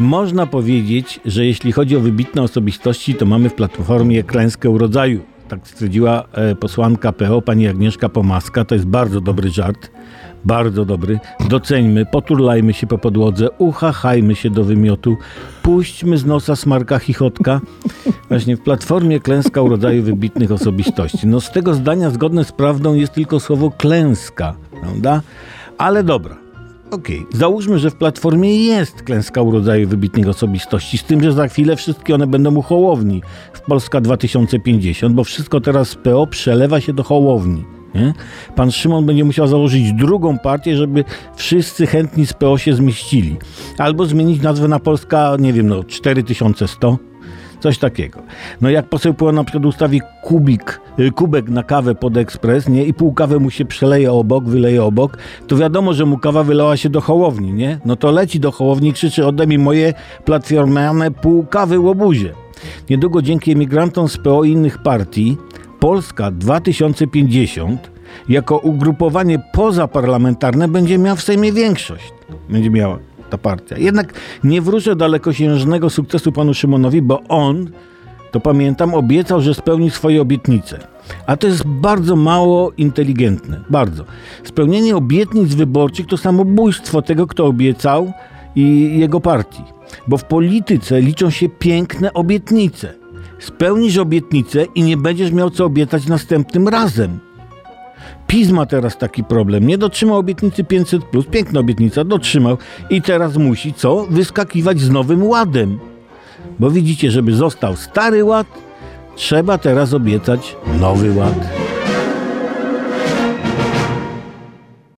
Można powiedzieć, że jeśli chodzi o wybitne osobistości, to mamy w Platformie klęskę urodzaju. Tak stwierdziła e, posłanka PO, pani Agnieszka Pomaska. To jest bardzo dobry żart. Bardzo dobry. Doceńmy, poturlajmy się po podłodze, uchachajmy się do wymiotu, puśćmy z nosa smarka chichotka. Właśnie w Platformie klęska urodzaju wybitnych osobistości. No z tego zdania zgodne z prawdą jest tylko słowo klęska, prawda? Ale dobra. Okej, załóżmy, że w Platformie jest klęska urodzaju wybitnych osobistości, z tym, że za chwilę wszystkie one będą u Hołowni w Polska 2050, bo wszystko teraz z PO przelewa się do Hołowni. Nie? Pan Szymon będzie musiał założyć drugą partię, żeby wszyscy chętni z PO się zmieścili. Albo zmienić nazwę na Polska, nie wiem, no 4100, coś takiego. No jak poseł PO na przykład ustawi kubik, y, kubek na kawę pod ekspres, nie? I pół kawy mu się przeleje obok, wyleje obok, to wiadomo, że mu kawa wylała się do hołowni, nie? No to leci do hołowni krzyczy, ode mi moje platformiane pół kawy łobuzie. Niedługo dzięki emigrantom z PO i innych partii Polska 2050 jako ugrupowanie pozaparlamentarne będzie miała w Sejmie większość. Będzie miała ta partia. Jednak nie wróżę dalekosiężnego sukcesu panu Szymonowi, bo on, to pamiętam, obiecał, że spełni swoje obietnice. A to jest bardzo mało inteligentne. Bardzo. Spełnienie obietnic wyborczych to samobójstwo tego, kto obiecał i jego partii. Bo w polityce liczą się piękne obietnice. Spełnisz obietnicę i nie będziesz miał co obiecać następnym razem. PiS ma teraz taki problem. Nie dotrzymał obietnicy 500, piękna obietnica, dotrzymał i teraz musi co? Wyskakiwać z nowym ładem. Bo widzicie, żeby został stary ład, trzeba teraz obiecać nowy ład.